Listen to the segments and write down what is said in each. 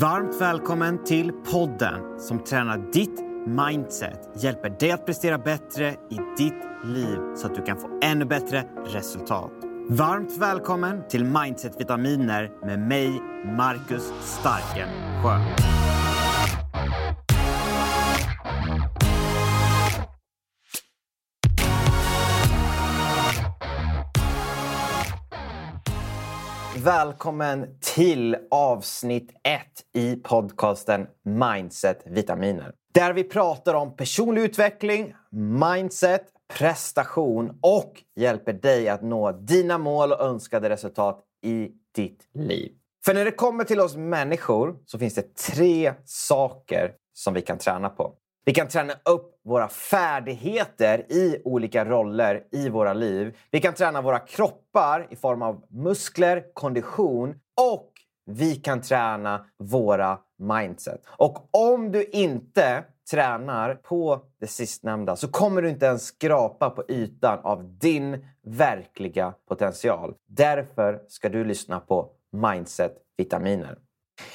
Varmt välkommen till podden som tränar ditt mindset, hjälper dig att prestera bättre i ditt liv så att du kan få ännu bättre resultat. Varmt välkommen till Mindset-vitaminer med mig, Marcus Starkensjö. Välkommen till avsnitt 1 i podcasten Mindset Vitaminer. Där vi pratar om personlig utveckling, mindset, prestation och hjälper dig att nå dina mål och önskade resultat i ditt liv. För när det kommer till oss människor så finns det tre saker som vi kan träna på. Vi kan träna upp våra färdigheter i olika roller i våra liv. Vi kan träna våra kroppar i form av muskler, kondition och vi kan träna våra mindset. Och om du inte tränar på det sistnämnda så kommer du inte ens skrapa på ytan av din verkliga potential. Därför ska du lyssna på Mindset-vitaminer.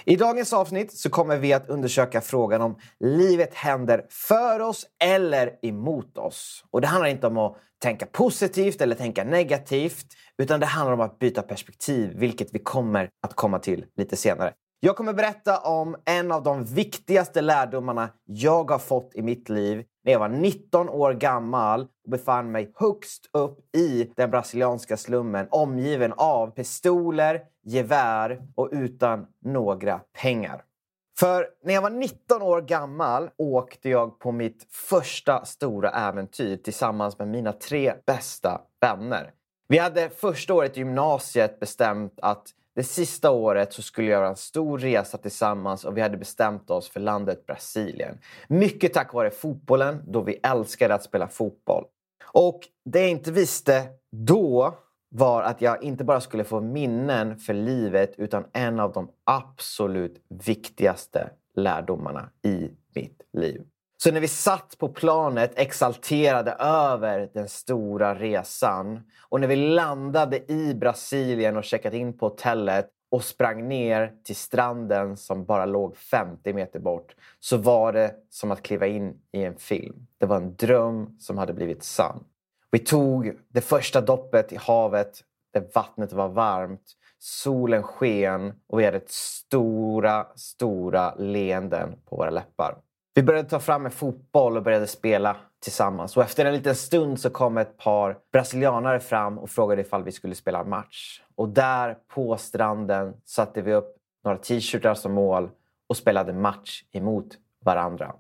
I dagens avsnitt så kommer vi att undersöka frågan om livet händer för oss eller emot oss. Och Det handlar inte om att tänka positivt eller tänka negativt utan det handlar om att byta perspektiv, vilket vi kommer att komma till lite senare. Jag kommer berätta om en av de viktigaste lärdomarna jag har fått i mitt liv när jag var 19 år gammal och befann mig högst upp i den brasilianska slummen omgiven av pistoler, gevär och utan några pengar. För när jag var 19 år gammal åkte jag på mitt första stora äventyr tillsammans med mina tre bästa vänner. Vi hade första året i gymnasiet bestämt att det sista året så skulle jag göra en stor resa tillsammans och vi hade bestämt oss för landet Brasilien. Mycket tack vare fotbollen, då vi älskade att spela fotboll. Och det jag inte visste då var att jag inte bara skulle få minnen för livet utan en av de absolut viktigaste lärdomarna i mitt liv. Så när vi satt på planet exalterade över den stora resan och när vi landade i Brasilien och checkat in på hotellet och sprang ner till stranden som bara låg 50 meter bort så var det som att kliva in i en film. Det var en dröm som hade blivit sann. Vi tog det första doppet i havet där vattnet var varmt, solen sken och vi hade stora, stora leenden på våra läppar. Vi började ta fram en fotboll och började spela tillsammans. Och efter en liten stund så kom ett par brasilianare fram och frågade ifall vi skulle spela match. Och där på stranden satte vi upp några t-shirtar som mål och spelade match emot varandra.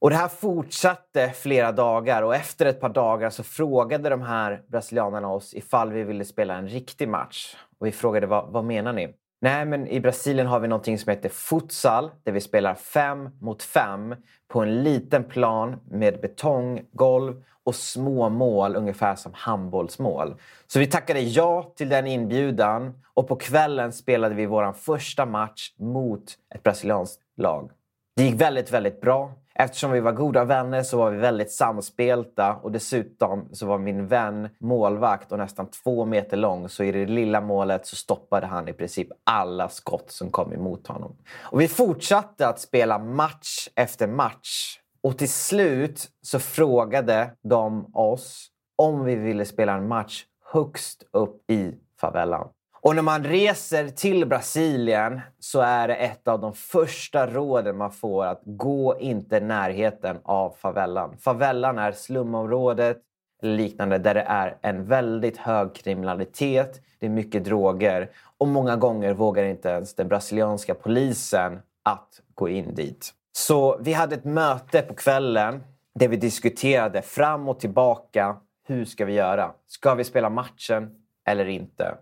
Och det här fortsatte flera dagar och efter ett par dagar så frågade de här brasilianerna oss ifall vi ville spela en riktig match. Och vi frågade vad, vad menar ni? Nej, men i Brasilien har vi någonting som heter futsal där vi spelar fem mot fem på en liten plan med betonggolv och små mål, ungefär som handbollsmål. Så vi tackade ja till den inbjudan och på kvällen spelade vi vår första match mot ett brasilianskt lag. Det gick väldigt, väldigt bra. Eftersom vi var goda vänner så var vi väldigt samspelta och dessutom så var min vän målvakt och nästan två meter lång så i det lilla målet så stoppade han i princip alla skott som kom emot honom. Och vi fortsatte att spela match efter match och till slut så frågade de oss om vi ville spela en match högst upp i favelan. Och när man reser till Brasilien så är det ett av de första råden man får att gå inte närheten av favellan. Favellan är slumområdet liknande där det är en väldigt hög kriminalitet, det är mycket droger och många gånger vågar inte ens den brasilianska polisen att gå in dit. Så vi hade ett möte på kvällen där vi diskuterade fram och tillbaka. Hur ska vi göra? Ska vi spela matchen eller inte?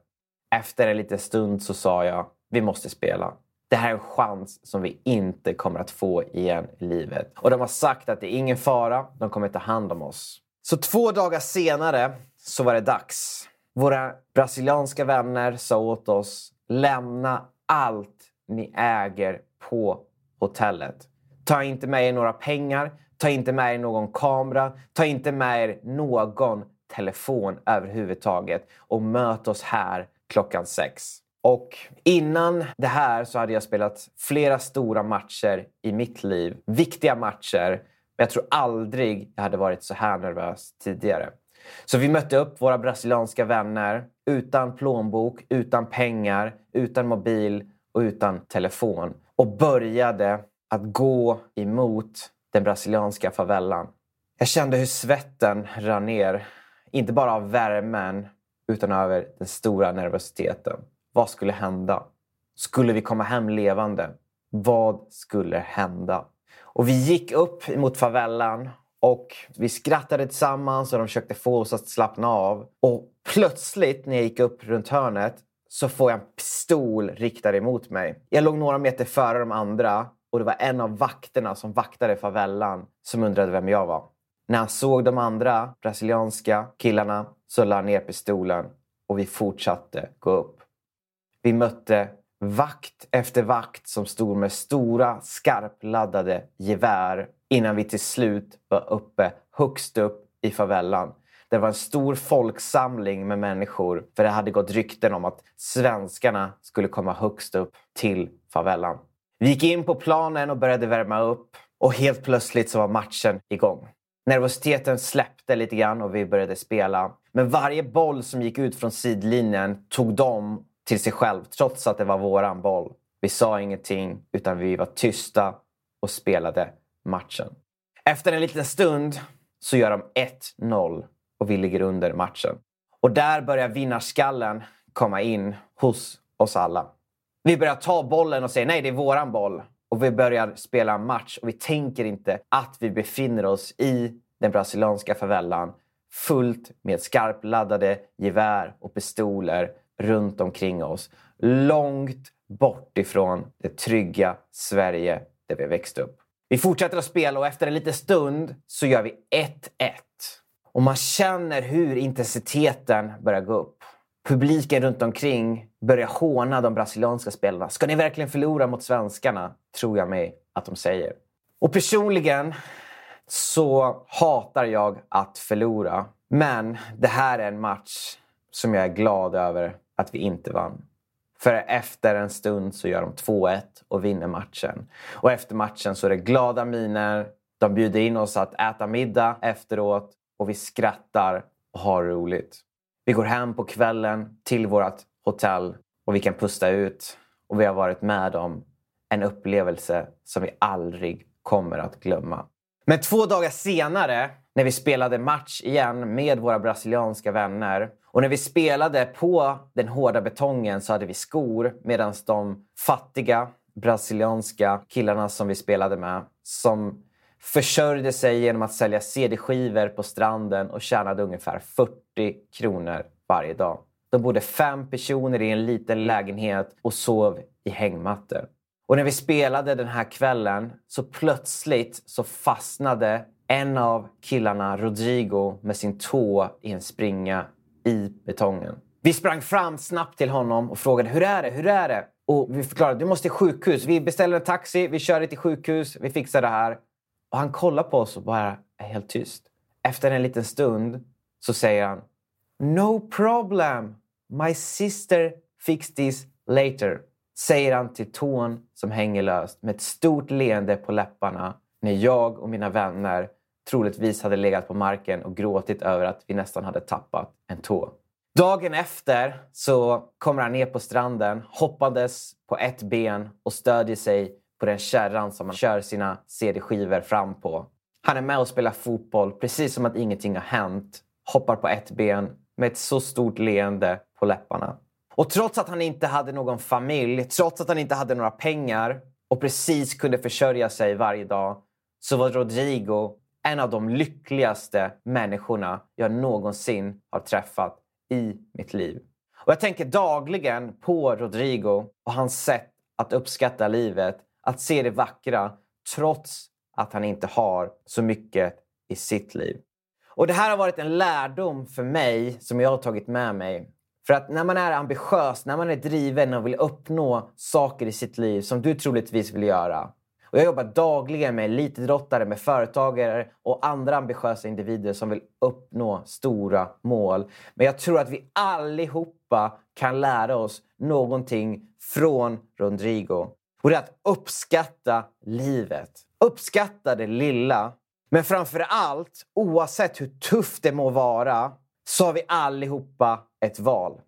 Efter en liten stund så sa jag, vi måste spela. Det här är en chans som vi inte kommer att få igen i livet. Och de har sagt att det är ingen fara, de kommer ta hand om oss. Så två dagar senare så var det dags. Våra brasilianska vänner sa åt oss, lämna allt ni äger på hotellet. Ta inte med er några pengar, ta inte med er någon kamera, ta inte med er någon telefon överhuvudtaget och möt oss här klockan sex. Och innan det här så hade jag spelat flera stora matcher i mitt liv. Viktiga matcher. Men jag tror aldrig jag hade varit så här nervös tidigare. Så vi mötte upp våra brasilianska vänner utan plånbok, utan pengar, utan mobil och utan telefon. Och började att gå emot den brasilianska favellan. Jag kände hur svetten rann ner. Inte bara av värmen utan över den stora nervositeten. Vad skulle hända? Skulle vi komma hem levande? Vad skulle hända? Och vi gick upp mot favellan och vi skrattade tillsammans och de försökte få oss att slappna av. Och plötsligt när jag gick upp runt hörnet så får jag en pistol riktad emot mig. Jag låg några meter före de andra och det var en av vakterna som vaktade favellan som undrade vem jag var. När han såg de andra brasilianska killarna så la han ner pistolen och vi fortsatte gå upp. Vi mötte vakt efter vakt som stod med stora skarpladdade gevär innan vi till slut var uppe högst upp i favellan. Det var en stor folksamling med människor för det hade gått rykten om att svenskarna skulle komma högst upp till favellan. Vi gick in på planen och började värma upp och helt plötsligt så var matchen igång. Nervositeten släppte lite grann och vi började spela. Men varje boll som gick ut från sidlinjen tog de till sig själv trots att det var våran boll. Vi sa ingenting utan vi var tysta och spelade matchen. Efter en liten stund så gör de 1-0 och vi ligger under matchen. Och där börjar vinnarskallen komma in hos oss alla. Vi börjar ta bollen och säga nej, det är våran boll. Och vi börjar spela en match och vi tänker inte att vi befinner oss i den brasilianska favellan fullt med skarpladdade gevär och pistoler runt omkring oss. Långt bort ifrån det trygga Sverige där vi växte upp. Vi fortsätter att spela och efter en liten stund så gör vi 1-1. Och man känner hur intensiteten börjar gå upp. Publiken runt omkring börjar håna de brasilianska spelarna. Ska ni verkligen förlora mot svenskarna? Tror jag mig att de säger. Och personligen så hatar jag att förlora. Men det här är en match som jag är glad över att vi inte vann. För efter en stund så gör de 2-1 och vinner matchen. Och efter matchen så är det glada miner. De bjuder in oss att äta middag efteråt och vi skrattar och har roligt. Vi går hem på kvällen till vårt hotell och vi kan pusta ut. Och vi har varit med om en upplevelse som vi aldrig kommer att glömma. Men två dagar senare, när vi spelade match igen med våra brasilianska vänner och när vi spelade på den hårda betongen så hade vi skor medan de fattiga brasilianska killarna som vi spelade med som försörjde sig genom att sälja CD-skivor på stranden och tjänade ungefär 40 kronor varje dag. De bodde fem personer i en liten lägenhet och sov i hängmattor. Och när vi spelade den här kvällen så plötsligt så fastnade en av killarna, Rodrigo, med sin tå i en springa i betongen. Vi sprang fram snabbt till honom och frågade hur är det, hur är det? Och vi förklarade du måste till sjukhus. Vi beställer en taxi, vi kör dig till sjukhus, vi fixar det här. Och han kollar på oss och bara är helt tyst. Efter en liten stund så säger han No problem. My sister fix this later. Säger han till tån som hänger löst med ett stort leende på läpparna när jag och mina vänner troligtvis hade legat på marken och gråtit över att vi nästan hade tappat en tå. Dagen efter så kommer han ner på stranden hoppades på ett ben och stödjer sig på den kärran som han kör sina CD-skivor fram på. Han är med och spelar fotboll precis som att ingenting har hänt. Hoppar på ett ben med ett så stort leende på läpparna. Och trots att han inte hade någon familj, trots att han inte hade några pengar och precis kunde försörja sig varje dag så var Rodrigo en av de lyckligaste människorna jag någonsin har träffat i mitt liv. Och Jag tänker dagligen på Rodrigo och hans sätt att uppskatta livet, att se det vackra trots att han inte har så mycket i sitt liv. Och Det här har varit en lärdom för mig som jag har tagit med mig. För att när man är ambitiös, när man är driven och vill uppnå saker i sitt liv som du troligtvis vill göra och jag jobbar dagligen med elitidrottare, med företagare och andra ambitiösa individer som vill uppnå stora mål. Men jag tror att vi allihopa kan lära oss någonting från Rodrigo. Och det är att uppskatta livet. Uppskatta det lilla. Men framför allt, oavsett hur tufft det må vara, så har vi allihopa ett val.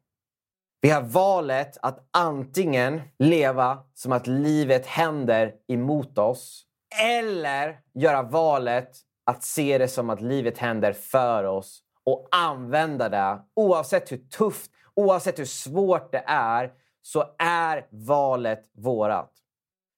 Vi har valet att antingen leva som att livet händer emot oss eller göra valet att se det som att livet händer för oss och använda det. Oavsett hur tufft, oavsett hur svårt det är, så är valet vårat.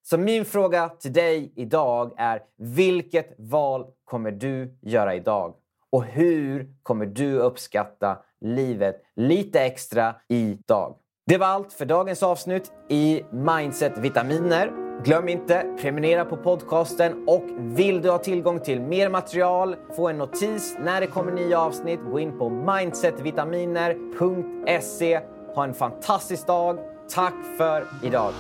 Så min fråga till dig idag är vilket val kommer du göra idag? Och hur kommer du uppskatta livet lite extra idag? Det var allt för dagens avsnitt i Mindset Vitaminer. Glöm inte prenumerera på podcasten och vill du ha tillgång till mer material, få en notis när det kommer nya avsnitt, gå in på mindsetvitaminer.se. Ha en fantastisk dag. Tack för idag!